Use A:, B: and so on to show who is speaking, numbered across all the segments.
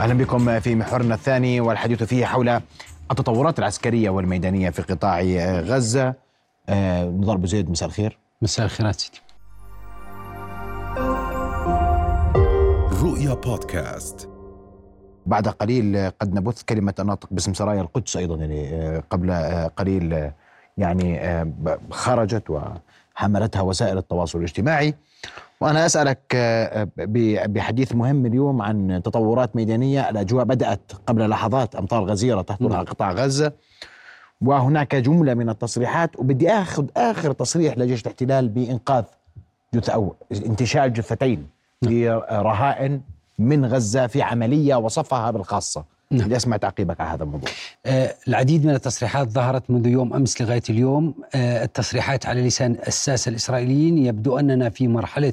A: اهلا بكم في محورنا الثاني والحديث فيه حول التطورات العسكريه والميدانيه في قطاع آه، غزه آه، نضال ابو زيد مساء الخير مساء الخيرات سيدي رؤيا بودكاست بعد قليل قد نبث كلمة الناطق باسم سرايا القدس أيضا يعني آه، قبل قليل يعني خرجت و حملتها وسائل التواصل الاجتماعي وأنا أسألك آه، بحديث مهم اليوم عن تطورات ميدانية الأجواء بدأت قبل لحظات أمطار غزيرة تهطلها قطاع غزة وهناك جملة من التصريحات وبدي أخذ آخر تصريح لجيش الاحتلال بإنقاذ جثة أو انتشال جثتين نعم. لرهائن من غزة في عملية وصفها بالخاصة نعم. بدي اسمع تعقيبك على هذا الموضوع.
B: آه العديد من التصريحات ظهرت منذ يوم امس لغايه اليوم، آه التصريحات على لسان الساسه الاسرائيليين يبدو اننا في مرحله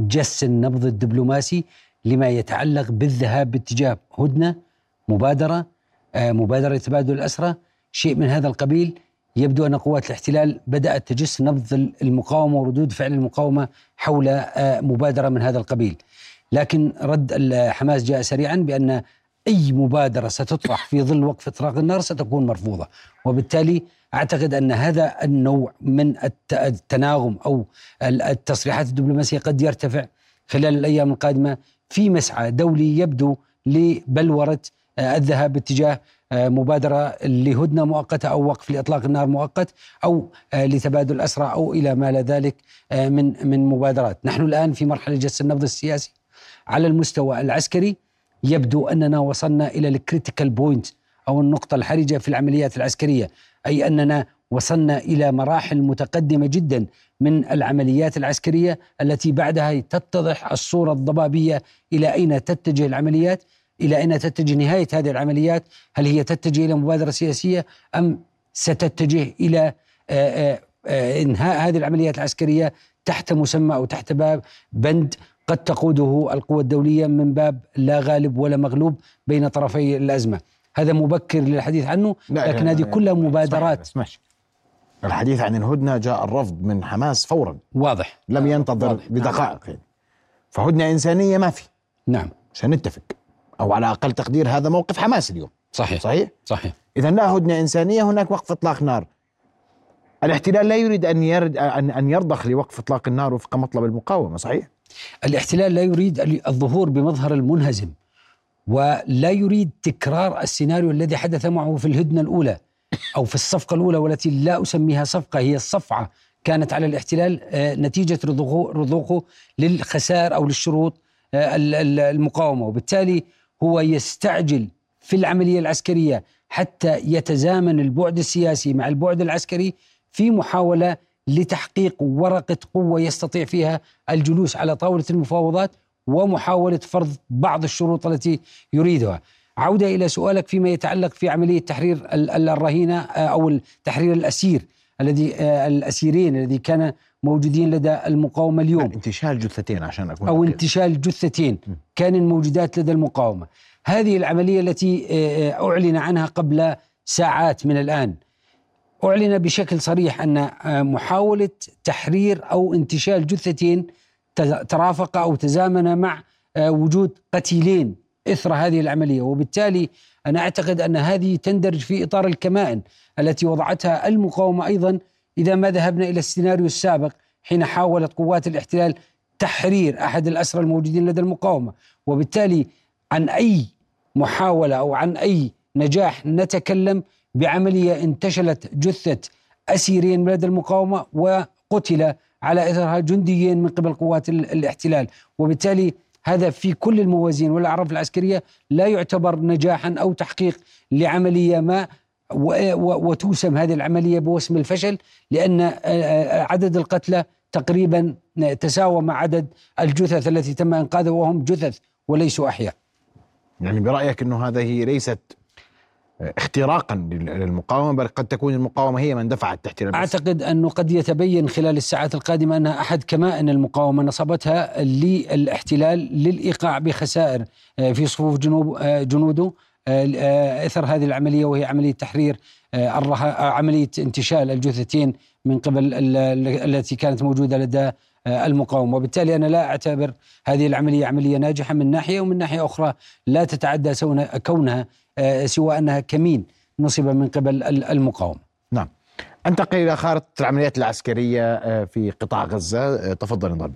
B: جس النبض الدبلوماسي لما يتعلق بالذهاب باتجاه هدنه، مبادره، آه مبادره تبادل الاسرى، شيء من هذا القبيل يبدو ان قوات الاحتلال بدات تجس نبض المقاومه وردود فعل المقاومه حول آه، مبادره من هذا القبيل. لكن رد حماس جاء سريعا بان أي مبادرة ستطرح في ظل وقف إطلاق النار ستكون مرفوضة وبالتالي أعتقد أن هذا النوع من التناغم أو التصريحات الدبلوماسية قد يرتفع خلال الأيام القادمة في مسعى دولي يبدو لبلورة آه، الذهاب باتجاه آه، مبادرة لهدنة مؤقتة أو وقف لإطلاق النار مؤقت أو آه، لتبادل أسرى أو إلى ما لا ذلك من من مبادرات نحن الآن في مرحلة جس النبض السياسي على المستوى العسكري يبدو أننا وصلنا إلى الكريتيكال بوينت أو النقطة الحرجة في العمليات العسكرية أي أننا وصلنا إلى مراحل متقدمة جدا من العمليات العسكرية التي بعدها تتضح الصورة الضبابية إلى أين تتجه العمليات إلى أين تتجه نهاية هذه العمليات هل هي تتجه إلى مبادرة سياسية أم ستتجه إلى آه، آه، آه، انهاء هذه العمليات العسكريه تحت مسمى او تحت باب بند قد تقوده القوى الدولية من باب لا غالب ولا مغلوب بين طرفي الأزمة هذا مبكر للحديث عنه لكن هذه كلها مبادرات
A: اسمحش. الحديث عن الهدنة جاء الرفض من حماس فورا واضح لم نعم، ينتظر واضح. نعم. بدقائق يعني. فهدنة إنسانية ما في نعم عشان نتفق أو على أقل تقدير هذا موقف حماس اليوم صحيح صحيح صحيح إذا لا هدنة إنسانية هناك وقف إطلاق نار الاحتلال لا يريد أن يرد أن يرضخ لوقف إطلاق النار وفق مطلب المقاومة صحيح
B: الاحتلال لا يريد الظهور بمظهر المنهزم ولا يريد تكرار السيناريو الذي حدث معه في الهدنة الأولى أو في الصفقة الأولى والتي لا أسميها صفقة هي الصفعة كانت على الاحتلال آه، نتيجة رضوخه للخسائر أو للشروط آه، المقاومة وبالتالي هو يستعجل في العملية العسكرية حتى يتزامن البعد السياسي مع البعد العسكري في محاولة لتحقيق ورقه قوه يستطيع فيها الجلوس على طاوله المفاوضات ومحاوله فرض بعض الشروط التي يريدها. عوده الى سؤالك فيما يتعلق في عمليه تحرير الرهينه آه، او تحرير الاسير الذي آه، الاسيرين الذي كان موجودين لدى المقاومه اليوم آه،
A: انتشال جثتين عشان اكون
B: او انتشال جثتين كان موجودات لدى المقاومه هذه العمليه التي اعلن عنها قبل ساعات من الان أعلن بشكل صريح أن آه، محاولة تحرير أو انتشال جثتين ترافق أو تزامن مع آه، وجود قتيلين إثر هذه العملية وبالتالي أنا أعتقد أن هذه تندرج في إطار الكمائن التي وضعتها المقاومة أيضا إذا ما ذهبنا إلى السيناريو السابق حين حاولت قوات الاحتلال تحرير أحد الأسرى الموجودين لدى المقاومة وبالتالي عن أي محاولة أو عن أي نجاح نتكلم بعملية انتشلت جثة أسيرين بلد المقاومة وقتل على إثرها جنديين من قبل قوات الاحتلال وبالتالي هذا في كل الموازين والأعراف العسكرية لا يعتبر نجاحا أو تحقيق لعملية ما وتوسم هذه العملية بوسم الفشل لأن آه، آه، عدد القتلى تقريبا تساوى مع عدد الجثث التي تم إنقاذها وهم جثث وليسوا أحياء
A: يعني برأيك أنه هذه ليست اختراقا للمقاومه بل قد تكون المقاومه هي من دفعت تحت المس.
B: اعتقد انه قد يتبين خلال الساعات القادمه انها احد كمائن المقاومه نصبتها للاحتلال للايقاع بخسائر آه، في صفوف جنوب آه، جنوده آه، اثر هذه العمليه وهي عمليه تحرير عمليه انتشال الجثتين من قبل التي كانت موجوده لدى المقاومه وبالتالي انا لا اعتبر هذه العمليه عمليه ناجحه من ناحيه ومن ناحيه اخرى لا تتعدى كونها آه، سوى أنها كمين نصب من قبل المقاومة
A: نعم أنتقل إلى خارطة العمليات العسكرية آه، في قطاع غزة آه، تفضل نضال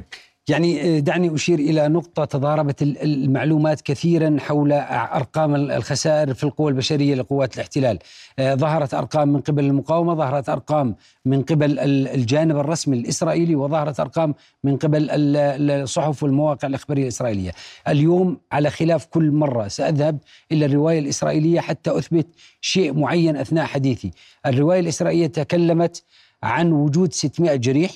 B: يعني آه، دعني اشير الى نقطه تضاربت المعلومات كثيرا حول ارقام الخسائر في القوى البشريه لقوات الاحتلال آه، ظهرت ارقام من قبل المقاومه ظهرت ارقام من قبل الجانب الرسمي الاسرائيلي وظهرت ارقام من قبل الصحف والمواقع الاخباريه الاسرائيليه اليوم على خلاف كل مره ساذهب الى الروايه الاسرائيليه حتى اثبت شيء معين اثناء حديثي الروايه الاسرائيليه تكلمت عن وجود 600 جريح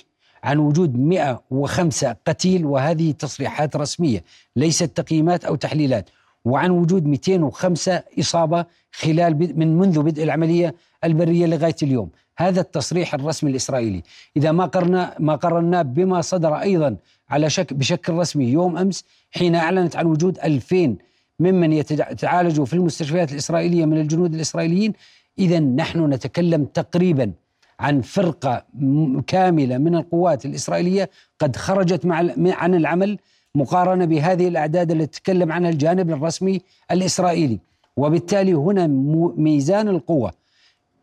B: عن وجود 105 قتيل وهذه تصريحات رسمية ليست تقييمات أو تحليلات وعن وجود 205 إصابة خلال من منذ بدء العملية البرية لغاية اليوم هذا التصريح الرسمي الإسرائيلي إذا ما قرنا ما قررناه بما صدر أيضا على شك بشكل رسمي يوم أمس حين أعلنت عن وجود 2000 ممن يتعالجوا في المستشفيات الإسرائيلية من الجنود الإسرائيليين إذا نحن نتكلم تقريبا عن فرقه كامله من القوات الاسرائيليه قد خرجت مع عن العمل مقارنه بهذه الاعداد التي تكلم عنها الجانب الرسمي الاسرائيلي وبالتالي هنا ميزان القوه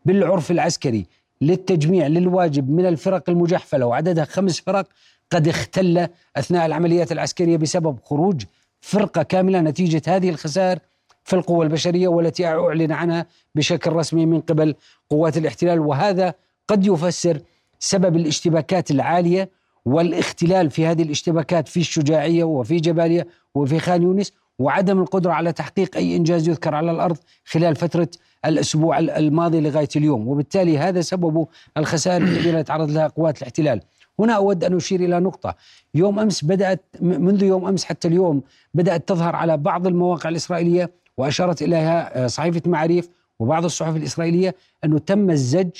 B: بالعرف العسكري للتجميع للواجب من الفرق المجحفله وعددها خمس فرق قد اختل اثناء العمليات العسكريه بسبب خروج فرقه كامله نتيجه هذه الخسائر في القوى البشريه والتي اعلن عنها بشكل رسمي من قبل قوات الاحتلال وهذا قد يفسر سبب الاشتباكات العاليه والاختلال في هذه الاشتباكات في الشجاعيه وفي جبالية وفي خان يونس وعدم القدره على تحقيق اي انجاز يذكر على الارض خلال فتره الاسبوع الماضي لغايه اليوم، وبالتالي هذا سبب الخسائر التي تعرض لها قوات الاحتلال. هنا اود ان اشير الى نقطه، يوم امس بدات منذ يوم امس حتى اليوم بدات تظهر على بعض المواقع الاسرائيليه واشارت اليها آه، صحيفه معاريف وبعض الصحف الاسرائيليه انه تم الزج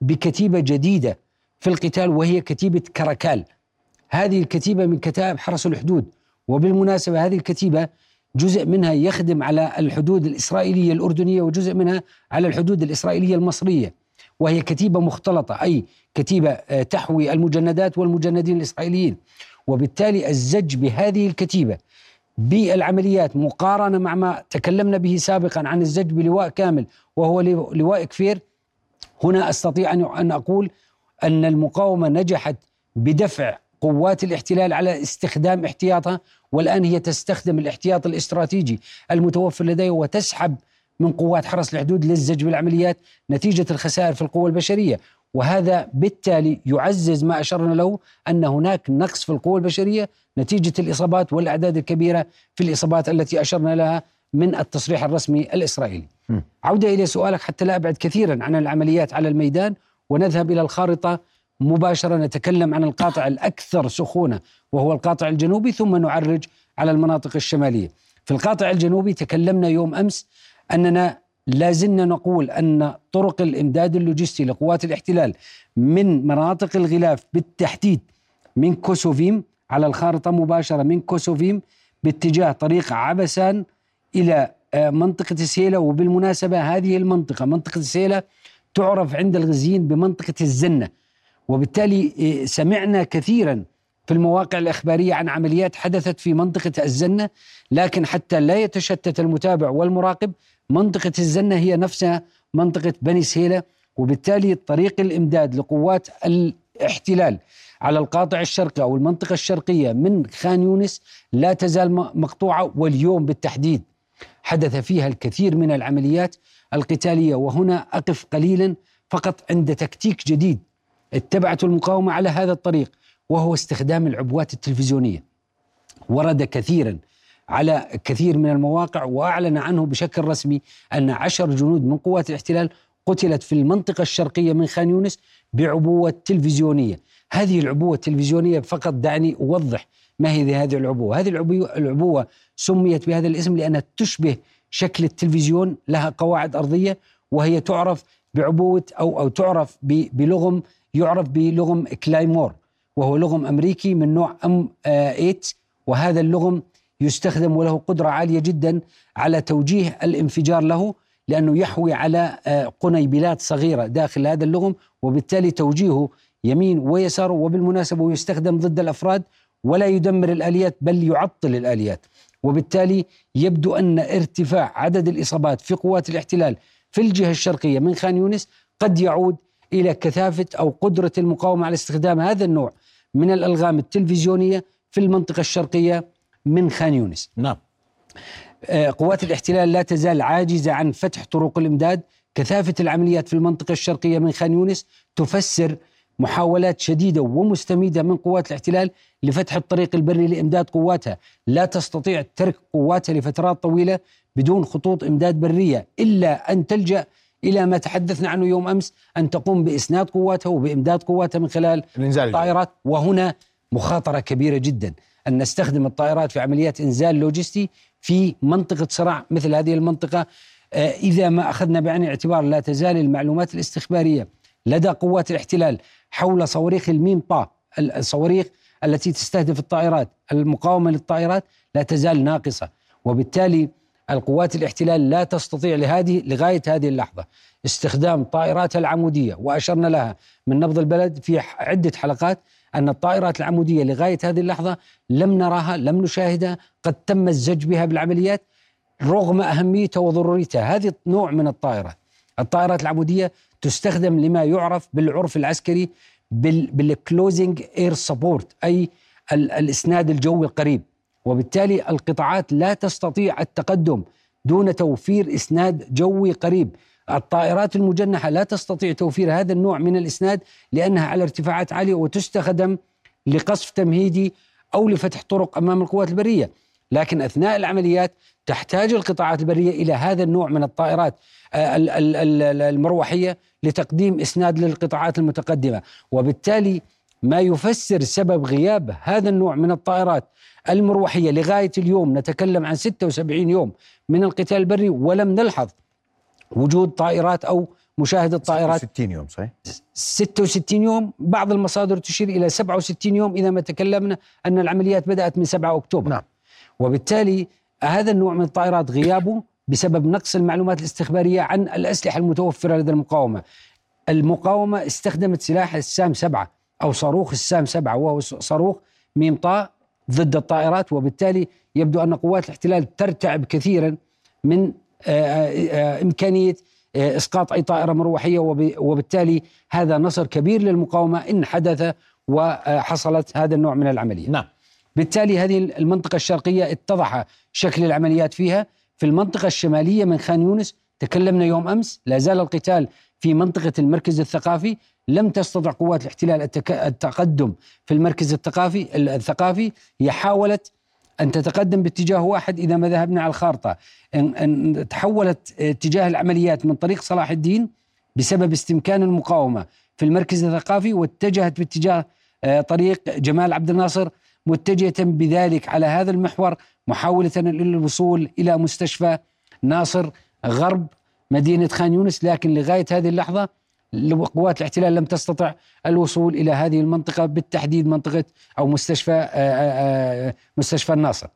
B: بكتيبه جديده في القتال وهي كتيبه كراكال. هذه الكتيبه من كتائب حرس الحدود وبالمناسبه هذه الكتيبه جزء منها يخدم على الحدود الاسرائيليه الاردنيه وجزء منها على الحدود الاسرائيليه المصريه. وهي كتيبه مختلطه اي كتيبه آه، تحوي المجندات والمجندين الاسرائيليين. وبالتالي الزج بهذه الكتيبه بالعمليات مقارنه مع ما تكلمنا به سابقا عن الزج بلواء كامل وهو لواء كفير هنا استطيع ان اقول ان المقاومه نجحت بدفع قوات الاحتلال على استخدام احتياطها والان هي تستخدم الاحتياط الاستراتيجي المتوفر لديها وتسحب من قوات حرس الحدود للزج بالعمليات نتيجه الخسائر في القوى البشريه وهذا بالتالي يعزز ما اشرنا له ان هناك نقص في القوى البشريه نتيجه الاصابات والاعداد الكبيره في الاصابات التي اشرنا لها من التصريح الرسمي الاسرائيلي عودة إلى سؤالك حتى لا أبعد كثيرا عن العمليات على الميدان ونذهب إلى الخارطة مباشرة نتكلم عن القاطع الأكثر سخونة وهو القاطع الجنوبي ثم نعرج على المناطق الشمالية في القاطع الجنوبي تكلمنا يوم أمس أننا لازلنا نقول أن طرق الإمداد اللوجستي لقوات الاحتلال من مناطق الغلاف بالتحديد من كوسوفيم على الخارطة مباشرة من كوسوفيم باتجاه طريق عبسان إلى منطقة السيلة وبالمناسبة هذه المنطقة منطقة السيلة تعرف عند الغزيين بمنطقة الزنة وبالتالي إيه، سمعنا كثيرا في المواقع الإخبارية عن عمليات حدثت في منطقة الزنة لكن حتى لا يتشتت المتابع والمراقب منطقة الزنة هي نفسها منطقة بني سهيلة وبالتالي طريق الإمداد لقوات الاحتلال على القاطع الشرقي أو المنطقة الشرقية من خان يونس لا تزال مقطوعة واليوم بالتحديد حدث فيها الكثير من العمليات القتاليه وهنا اقف قليلا فقط عند تكتيك جديد اتبعته المقاومه على هذا الطريق وهو استخدام العبوات التلفزيونيه ورد كثيرا على كثير من المواقع واعلن عنه بشكل رسمي ان عشر جنود من قوات الاحتلال قتلت في المنطقه الشرقيه من خان يونس بعبوه تلفزيونيه هذه العبوه التلفزيونيه فقط دعني اوضح ما هي هذه العبوه هذه العبوه سميت بهذا الاسم لأنها تشبه شكل التلفزيون لها قواعد أرضية وهي تعرف بعبوة أو أو تعرف بلغم يعرف بلغم كلايمور وهو لغم أمريكي من نوع أم 8 آه، وهذا اللغم يستخدم وله قدرة عالية جدا على توجيه الانفجار له لأنه يحوي على آه، قنيبلات صغيرة داخل هذا اللغم وبالتالي توجيهه يمين ويسار وبالمناسبة يستخدم ضد الأفراد ولا يدمر الآليات بل يعطل الآليات وبالتالي يبدو أن ارتفاع عدد الإصابات في قوات الاحتلال في الجهة الشرقية من خان يونس قد يعود إلى كثافة أو قدرة المقاومة على استخدام هذا النوع من الألغام التلفزيونية في المنطقة الشرقية من خان يونس
A: نعم
B: آه، قوات الاحتلال لا تزال عاجزة عن فتح طرق الإمداد كثافة العمليات في المنطقة الشرقية من خان يونس تفسر محاولات شديدة ومستميدة من قوات الاحتلال لفتح الطريق البري لإمداد قواتها لا تستطيع ترك قواتها لفترات طويلة بدون خطوط إمداد برية إلا أن تلجأ إلى ما تحدثنا عنه يوم أمس أن تقوم بإسناد قواتها وبإمداد قواتها من خلال الطائرات وهنا مخاطرة كبيرة جدا أن نستخدم الطائرات في عمليات إنزال لوجستي في منطقة صراع مثل هذه المنطقة آه، إذا ما أخذنا بعين الاعتبار لا تزال المعلومات الاستخبارية لدى قوات الاحتلال حول صواريخ الميم با الصواريخ التي تستهدف الطائرات المقاومه للطائرات لا تزال ناقصه وبالتالي القوات الاحتلال لا تستطيع لهذه لغايه هذه اللحظه استخدام طائراتها العموديه واشرنا لها من نبض البلد في عده حلقات ان الطائرات العموديه لغايه هذه اللحظه لم نراها لم نشاهدها قد تم الزج بها بالعمليات رغم اهميتها وضروريتها هذه نوع من الطائرات الطائرات العموديه تستخدم لما يعرف بالعرف العسكري بالكلوزنج اير سبورت اي الاسناد الجوي القريب وبالتالي القطاعات لا تستطيع التقدم دون توفير اسناد جوي قريب الطائرات المجنحه لا تستطيع توفير هذا النوع من الاسناد لانها على ارتفاعات عاليه وتستخدم لقصف تمهيدي او لفتح طرق امام القوات البريه لكن اثناء العمليات تحتاج القطاعات البريه الى هذا النوع من الطائرات آه، المروحيه لتقديم اسناد للقطاعات المتقدمه، وبالتالي ما يفسر سبب غياب هذا النوع من الطائرات المروحيه لغايه اليوم نتكلم عن 76 يوم من القتال البري ولم نلحظ وجود طائرات او مشاهده طائرات
A: 66 يوم صحيح
B: 66 يوم بعض المصادر تشير الى 67 يوم اذا ما تكلمنا ان العمليات بدات من 7 اكتوبر نعم وبالتالي هذا النوع من الطائرات غيابه بسبب نقص المعلومات الاستخبارية عن الأسلحة المتوفرة لدى المقاومة المقاومة استخدمت سلاح السام سبعة أو صاروخ السام سبعة وهو صاروخ ميمطاء ضد الطائرات وبالتالي يبدو أن قوات الاحتلال ترتعب كثيرا من آه، آه، آه، إمكانية إسقاط أي طائرة مروحية وبالتالي هذا نصر كبير للمقاومة إن حدث وحصلت هذا النوع من العملية نعم بالتالي هذه المنطقة الشرقية اتضح شكل العمليات فيها في المنطقة الشمالية من خان يونس تكلمنا يوم أمس لا زال القتال في منطقة المركز الثقافي لم تستطع قوات الاحتلال التك... التقدم في المركز الثقافي الثقافي هي حاولت أن تتقدم باتجاه واحد إذا ما ذهبنا على الخارطة إن... إن تحولت اتجاه العمليات من طريق صلاح الدين بسبب استمكان المقاومة في المركز الثقافي واتجهت باتجاه آه، طريق جمال عبد الناصر متجهة بذلك على هذا المحور محاولة للوصول إلى مستشفى ناصر غرب مدينة خان يونس لكن لغاية هذه اللحظة قوات الاحتلال لم تستطع الوصول إلى هذه المنطقة بالتحديد منطقة أو مستشفى آه، آه، آه، مستشفى الناصر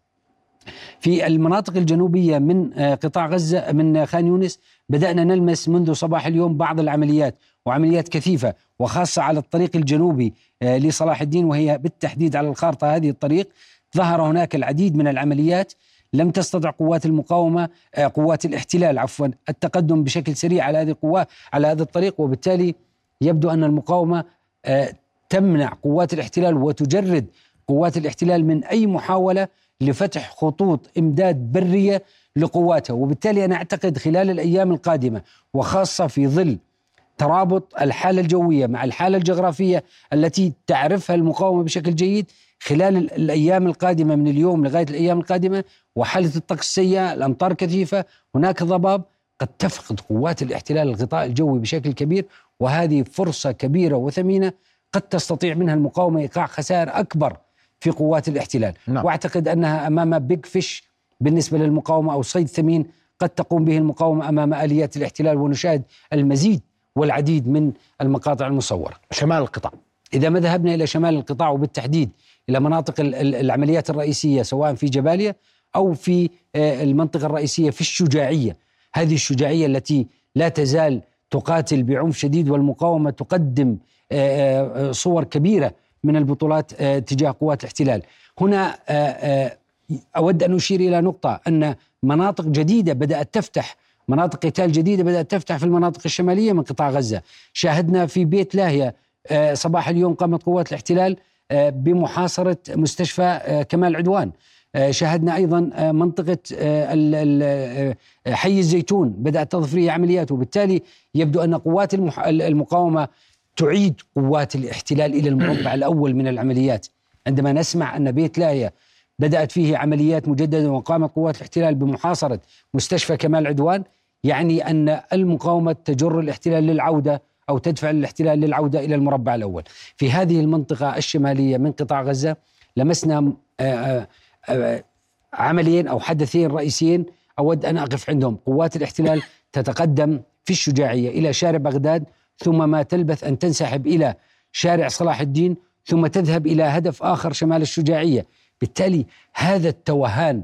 B: في المناطق الجنوبية من قطاع غزة من خان يونس بدأنا نلمس منذ صباح اليوم بعض العمليات وعمليات كثيفة وخاصة على الطريق الجنوبي آه، لصلاح الدين وهي بالتحديد على الخارطة هذه الطريق ظهر هناك العديد من العمليات لم تستطع قوات المقاومة آه، قوات الاحتلال عفوا التقدم بشكل سريع على هذه القوة على هذا الطريق وبالتالي يبدو أن المقاومة آه، تمنع قوات الاحتلال وتجرد قوات الاحتلال من أي محاولة لفتح خطوط إمداد برية لقواتها وبالتالي أنا أعتقد خلال الأيام القادمة وخاصة في ظل ترابط الحاله الجويه مع الحاله الجغرافيه التي تعرفها المقاومه بشكل جيد خلال الايام القادمه من اليوم لغايه الايام القادمه وحاله الطقس السيئه، الامطار كثيفه، هناك ضباب قد تفقد قوات الاحتلال الغطاء الجوي بشكل كبير وهذه فرصه كبيره وثمينه قد تستطيع منها المقاومه ايقاع خسائر اكبر في قوات الاحتلال، نعم. واعتقد انها امام بيج فيش بالنسبه للمقاومه او صيد ثمين قد تقوم به المقاومه امام اليات الاحتلال ونشاهد المزيد والعديد من المقاطع المصورة
A: شمال القطاع
B: إذا ما ذهبنا إلى شمال القطاع وبالتحديد إلى مناطق العمليات الرئيسية سواء في جباليا أو في آه، المنطقة الرئيسية في الشجاعية هذه الشجاعية التي لا تزال تقاتل بعنف شديد والمقاومة تقدم آه، آه، صور كبيرة من البطولات تجاه قوات الاحتلال هنا أود أن أشير إلى نقطة أن مناطق جديدة بدأت تفتح مناطق قتال جديدة بدأت تفتح في المناطق الشمالية من قطاع غزة شاهدنا في بيت لاهية آه، صباح اليوم قامت قوات الاحتلال آه، بمحاصرة مستشفى آه، كمال عدوان شاهدنا ايضا منطقه حي الزيتون بدات تضف عمليات وبالتالي يبدو ان قوات المقاومه تعيد قوات الاحتلال الى المربع الاول من العمليات عندما نسمع ان بيت لاهيه بدات فيه عمليات مجدده وقامت قوات الاحتلال بمحاصره مستشفى كمال عدوان يعني أن المقاومة تجر الاحتلال للعودة أو تدفع الاحتلال للعودة إلى المربع الأول في هذه المنطقة الشمالية من قطاع غزة لمسنا آه، آه، آه، عمليين أو حدثين رئيسيين أود أن أقف عندهم قوات الاحتلال تتقدم في الشجاعية إلى شارع بغداد ثم ما تلبث أن تنسحب إلى شارع صلاح الدين ثم تذهب إلى هدف آخر شمال الشجاعية بالتالي هذا التوهان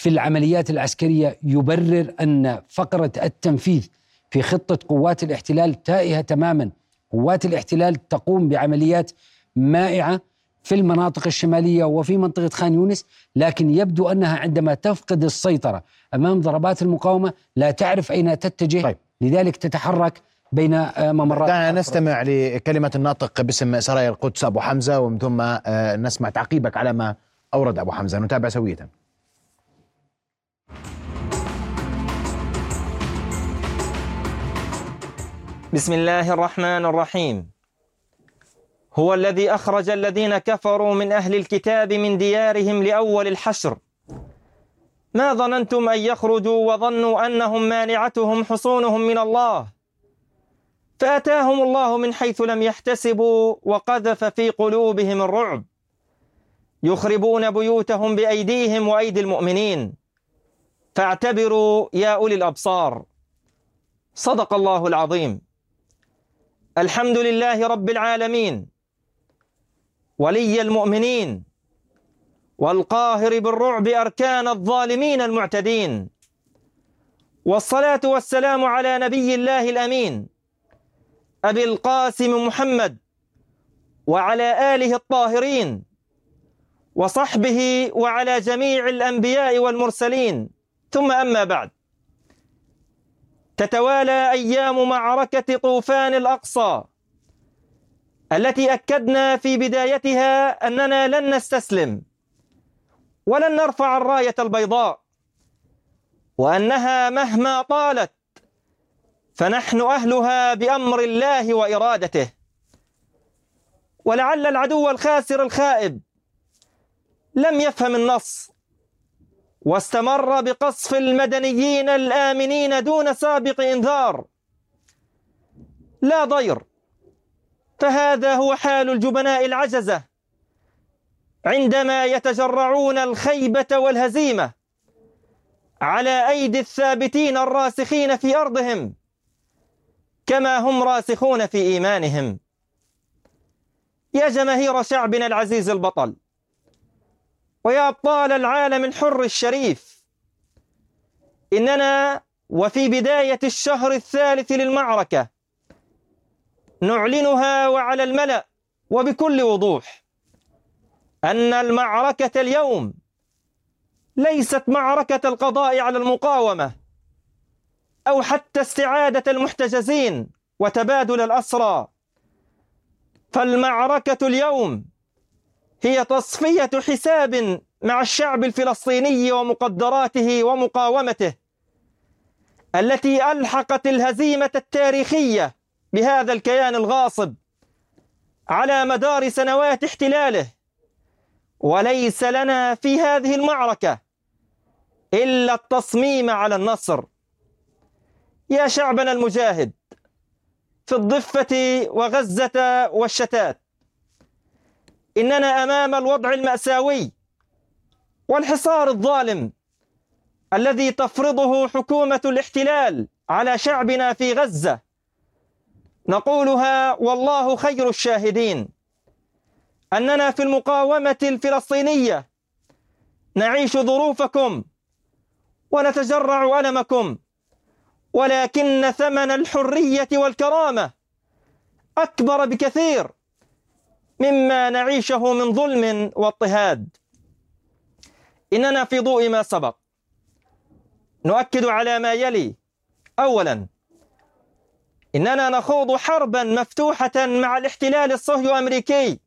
B: في العمليات العسكريه يبرر ان فقره التنفيذ في خطه قوات الاحتلال تائهه تماما، قوات الاحتلال تقوم بعمليات مائعه في المناطق الشماليه وفي منطقه خان يونس، لكن يبدو انها عندما تفقد السيطره امام ضربات المقاومه لا تعرف اين تتجه طيب. لذلك تتحرك بين آه، ممرات
A: دعنا نستمع لكلمة الناطق باسم سرايا القدس أبو حمزة ومن ثم آه، نسمع تعقيبك على ما أورد أبو حمزة نتابع سوية
C: بسم الله الرحمن الرحيم هو الذي أخرج الذين كفروا من أهل الكتاب من ديارهم لأول الحشر ما ظننتم أن يخرجوا وظنوا أنهم مانعتهم حصونهم من الله فأتاهم الله من حيث لم يحتسبوا وقذف في قلوبهم الرعب يخربون بيوتهم بأيديهم وأيدي المؤمنين فاعتبروا يا أولي الأبصار صدق الله العظيم الحمد لله رب العالمين ولي المؤمنين والقاهر بالرعب أركان الظالمين المعتدين والصلاة والسلام على نبي الله الأمين أبي القاسم محمد وعلى آله الطاهرين وصحبه وعلى جميع الأنبياء والمرسلين ثم أما بعد تتوالى أيام معركة طوفان الأقصى التي أكدنا في بدايتها أننا لن نستسلم ولن نرفع الراية البيضاء وأنها مهما طالت فنحن أهلها بأمر الله وإرادته ولعل العدو الخاسر الخائب لم يفهم النص واستمر بقصف المدنيين الآمنين دون سابق إنذار لا ضير فهذا هو حال الجبناء العجزة عندما يتجرعون الخيبة والهزيمة على أيدي الثابتين الراسخين في أرضهم كما هم راسخون في إيمانهم يا جماهير شعبنا العزيز البطل ويا أبطال العالم الحر الشريف إننا وفي بداية الشهر الثالث للمعركة نعلنها وعلى الملأ وبكل وضوح أن المعركة اليوم ليست معركة القضاء على المقاومة أو حتى استعادة المحتجزين وتبادل الأسرى فالمعركة اليوم هي تصفية حساب مع الشعب الفلسطيني ومقدراته ومقاومته التي ألحقت الهزيمة التاريخية بهذا الكيان الغاصب على مدار سنوات احتلاله وليس لنا في هذه المعركة إلا التصميم على النصر يا شعبنا المجاهد في الضفة وغزة والشتات إننا أمام الوضع المأساوي والحصار الظالم الذي تفرضه حكومة الاحتلال على شعبنا في غزة نقولها والله خير الشاهدين أننا في المقاومة الفلسطينية نعيش ظروفكم ونتجرع ألمكم ولكن ثمن الحرية والكرامة أكبر بكثير مما نعيشه من ظلم واضطهاد إننا في ضوء ما سبق نؤكد على ما يلي أولا إننا نخوض حربا مفتوحة مع الاحتلال الصهيوني الأمريكي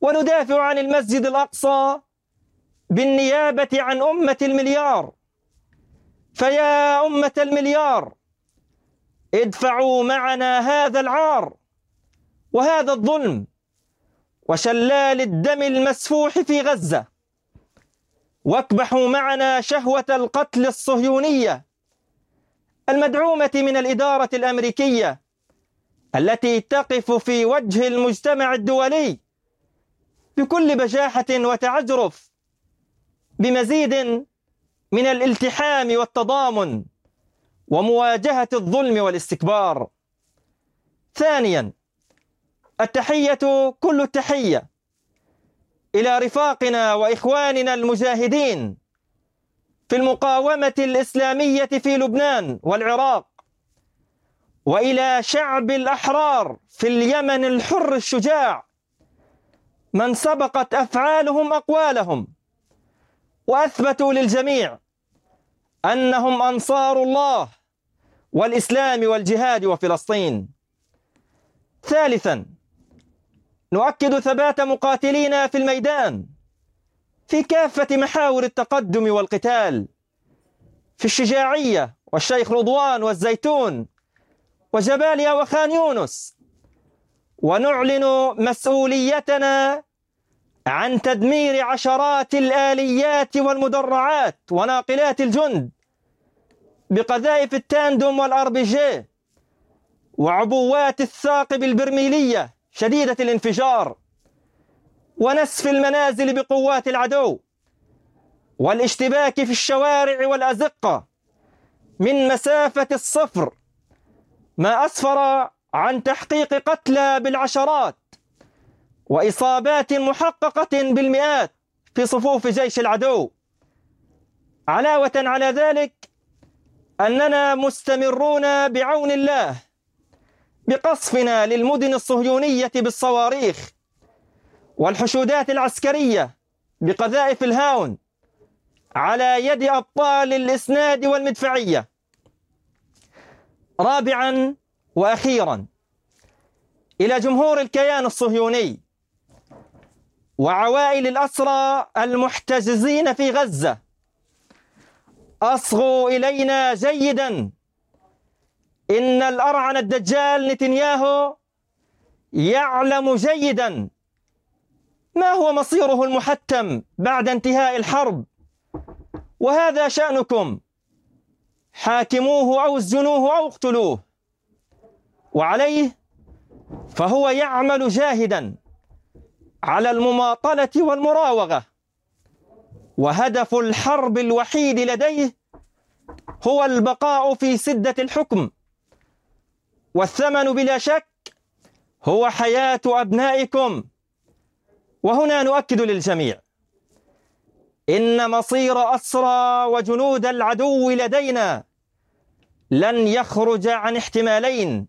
C: وندافع عن المسجد الأقصى بالنيابة عن أمة المليار فيا أمة المليار ادفعوا معنا هذا العار وهذا الظلم وشلال الدم المسفوح في غزة واكبحوا معنا شهوة القتل الصهيونية المدعومة من الإدارة الأمريكية التي تقف في وجه المجتمع الدولي بكل بجاحة وتعجرف بمزيد من الالتحام والتضامن ومواجهة الظلم والاستكبار ثانياً التحية كل التحية إلى رفاقنا وإخواننا المجاهدين في المقاومة الإسلامية في لبنان والعراق وإلى شعب الأحرار في اليمن الحر الشجاع من سبقت أفعالهم أقوالهم وأثبتوا للجميع أنهم أنصار الله والإسلام والجهاد وفلسطين ثالثاً نؤكد ثبات مقاتلينا في الميدان في كافة محاور التقدم والقتال في الشجاعية والشيخ رضوان والزيتون وجباليا وخان يونس ونعلن مسؤوليتنا عن تدمير عشرات الآليات والمدرعات وناقلات الجند بقذائف التاندوم والأربجي وعبوات الثاقب البرميلية شديدة الانفجار ونسف المنازل بقوات العدو والاشتباك في الشوارع والأزقة من مسافة الصفر ما أسفر عن تحقيق قتلى بالعشرات وإصابات محققة بالمئات في صفوف جيش العدو علاوة على ذلك أننا مستمرون بعون الله بقصفنا للمدن الصهيونية بالصواريخ والحشودات العسكرية بقذائف الهاون على يد أبطال الإسناد والمدفعية رابعا وأخيرا إلى جمهور الكيان الصهيوني وعوائل الأسرى المحتجزين في غزة أصغوا إلينا جيدا إن الأرعن الدجال نتنياهو يعلم جيدا ما هو مصيره المحتم بعد انتهاء الحرب وهذا شأنكم حاكموه أو اسجنوه أو اقتلوه وعليه فهو يعمل جاهدا على المماطلة والمراوغة وهدف الحرب الوحيد لديه هو البقاء في سدة الحكم والثمن بلا شك هو حياة أبنائكم وهنا نؤكد للجميع إن مصير أسرى وجنود العدو لدينا لن يخرج عن احتمالين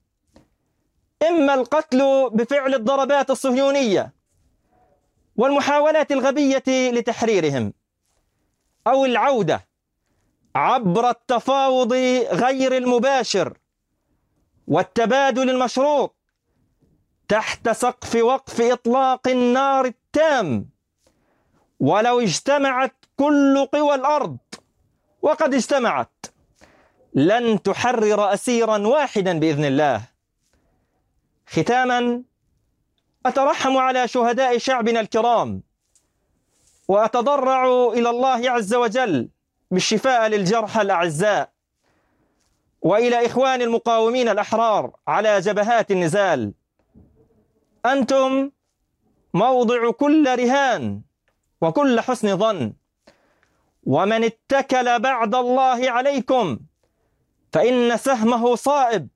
C: إما القتل بفعل الضربات الصهيونية والمحاولات الغبية لتحريرهم أو العودة عبر التفاوض غير المباشر والتبادل المشروط تحت سقف وقف إطلاق النار التام ولو اجتمعت كل قوى الأرض وقد اجتمعت لن تحرر أسيرا واحدا بإذن الله ختاما أترحم على شهداء شعبنا الكرام وأتضرع إلى الله عز وجل بالشفاء للجرحى الأعزاء والى اخوان المقاومين الاحرار على جبهات النزال انتم موضع كل رهان وكل حسن ظن ومن اتكل بعد الله عليكم فان سهمه صائب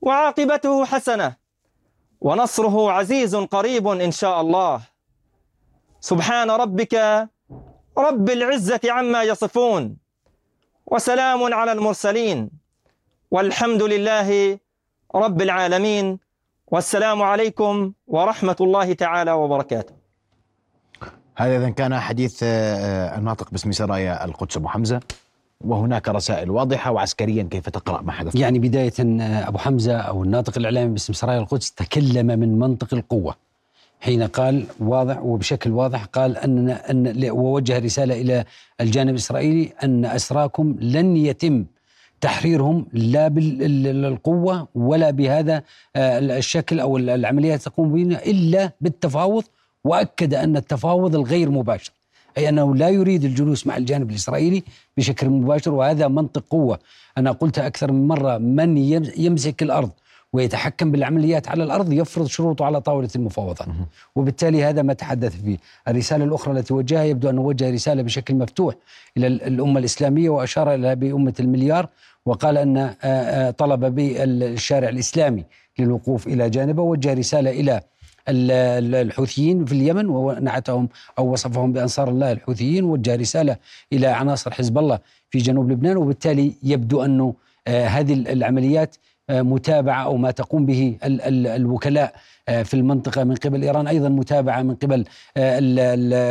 C: وعاقبته حسنه ونصره عزيز قريب ان شاء الله سبحان ربك رب العزه عما يصفون وسلام على المرسلين والحمد لله رب العالمين والسلام عليكم ورحمة الله تعالى وبركاته
A: هذا إذا كان حديث آه، آه، الناطق باسم سرايا القدس أبو حمزة وهناك رسائل واضحة وعسكريا كيف تقرأ
B: ما
A: حدث
B: يعني بداية آه، أبو حمزة أو الناطق الإعلامي باسم سرايا القدس تكلم من منطق القوة حين قال واضح وبشكل واضح قال أننا أن ووجه رسالة إلى الجانب الإسرائيلي أن أسراكم لن يتم تحريرهم لا بالقوة ولا بهذا آه، الشكل أو العملية تقوم بها إلا بالتفاوض وأكد أن التفاوض الغير مباشر أي أنه لا يريد الجلوس مع الجانب الإسرائيلي بشكل مباشر وهذا منطق قوة أنا قلت أكثر من مرة من يمسك الأرض ويتحكم بالعمليات على الارض يفرض شروطه على طاوله المفاوضات وبالتالي هذا ما تحدث فيه الرساله الاخرى التي وجهها يبدو انه وجه رساله بشكل مفتوح الى الامه الاسلاميه واشار الى بامه المليار وقال ان طلب بالشارع الاسلامي للوقوف الى جانبه وجه رساله الى الحوثيين في اليمن ونعتهم او وصفهم بانصار الله الحوثيين وجه رساله الى عناصر حزب الله في جنوب لبنان وبالتالي يبدو انه هذه العمليات آه، متابعه او ما تقوم به الوكلاء آه، في المنطقه من قبل ايران ايضا متابعه من قبل آه،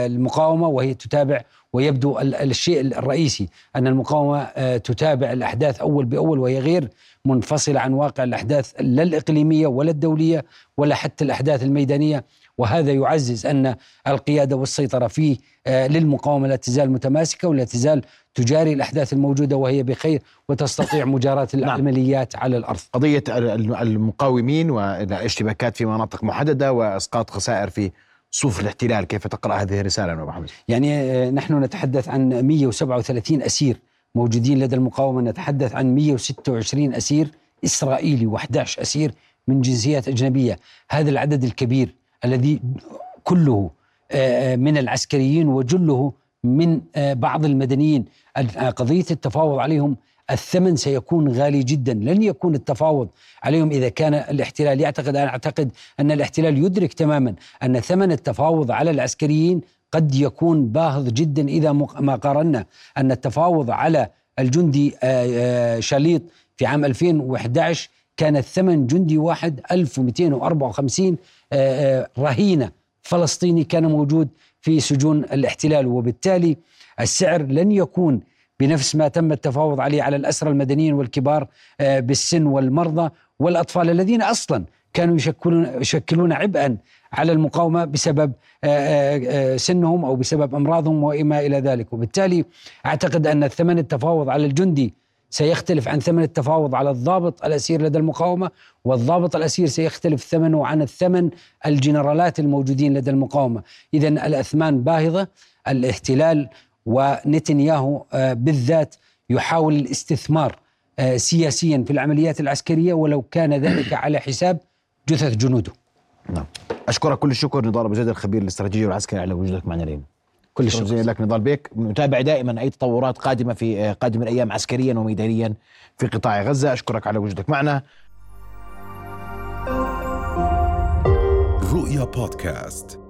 B: المقاومه وهي تتابع ويبدو الشيء الرئيسي ان المقاومه تتابع الاحداث اول باول وهي غير منفصله عن واقع الاحداث لا الاقليميه ولا الدوليه ولا حتى الاحداث الميدانيه وهذا يعزز أن القيادة والسيطرة فيه آه، للمقاومة لا تزال متماسكة ولا تزال تجاري الأحداث الموجودة وهي بخير وتستطيع مجاراة نعم. العمليات على الأرض
A: قضية المقاومين والاشتباكات في مناطق محددة وإسقاط خسائر في صوف الاحتلال كيف تقرأ هذه الرسالة أبو محمد؟
B: يعني آه، نحن نتحدث عن 137 أسير موجودين لدى المقاومة نتحدث عن 126 أسير إسرائيلي و11 أسير من جنسيات أجنبية هذا العدد الكبير الذي كله آه، آه، من العسكريين وجله من آه، بعض المدنيين قضية التفاوض عليهم الثمن سيكون غالي جدا لن يكون التفاوض عليهم إذا كان الاحتلال يعتقد أنا أعتقد أن الاحتلال يدرك تماما أن ثمن التفاوض على العسكريين قد يكون باهظ جدا إذا ما قارنا أن التفاوض على الجندي شليط في عام 2011 كان الثمن جندي واحد 1254 آه، آه، رهينة فلسطيني كان موجود في سجون الاحتلال وبالتالي السعر لن يكون بنفس ما تم التفاوض عليه على الأسرى المدنيين والكبار آه، بالسن والمرضى والأطفال الذين أصلا كانوا يشكلون, يشكلون عبئا على المقاومة بسبب سنهم أو بسبب أمراضهم وما إلى ذلك وبالتالي أعتقد أن الثمن التفاوض على الجندي سيختلف عن ثمن التفاوض على الضابط الأسير لدى المقاومة والضابط الأسير سيختلف ثمنه عن الثمن الجنرالات الموجودين لدى المقاومة إذا الأثمان باهظة الاحتلال ونتنياهو آه، بالذات يحاول الاستثمار آه، سياسيا في العمليات العسكرية ولو كان ذلك على حساب جثث جنوده
A: نعم أشكرك كل الشكر نضال أبو زيد الخبير الاستراتيجي والعسكري على وجودك معنا اليوم كل الشكر زين لك نضال بيك نتابع دائما اي تطورات قادمه في آه، قادم الايام عسكريا وميدانيا في قطاع غزه اشكرك على وجودك معنا رؤيا بودكاست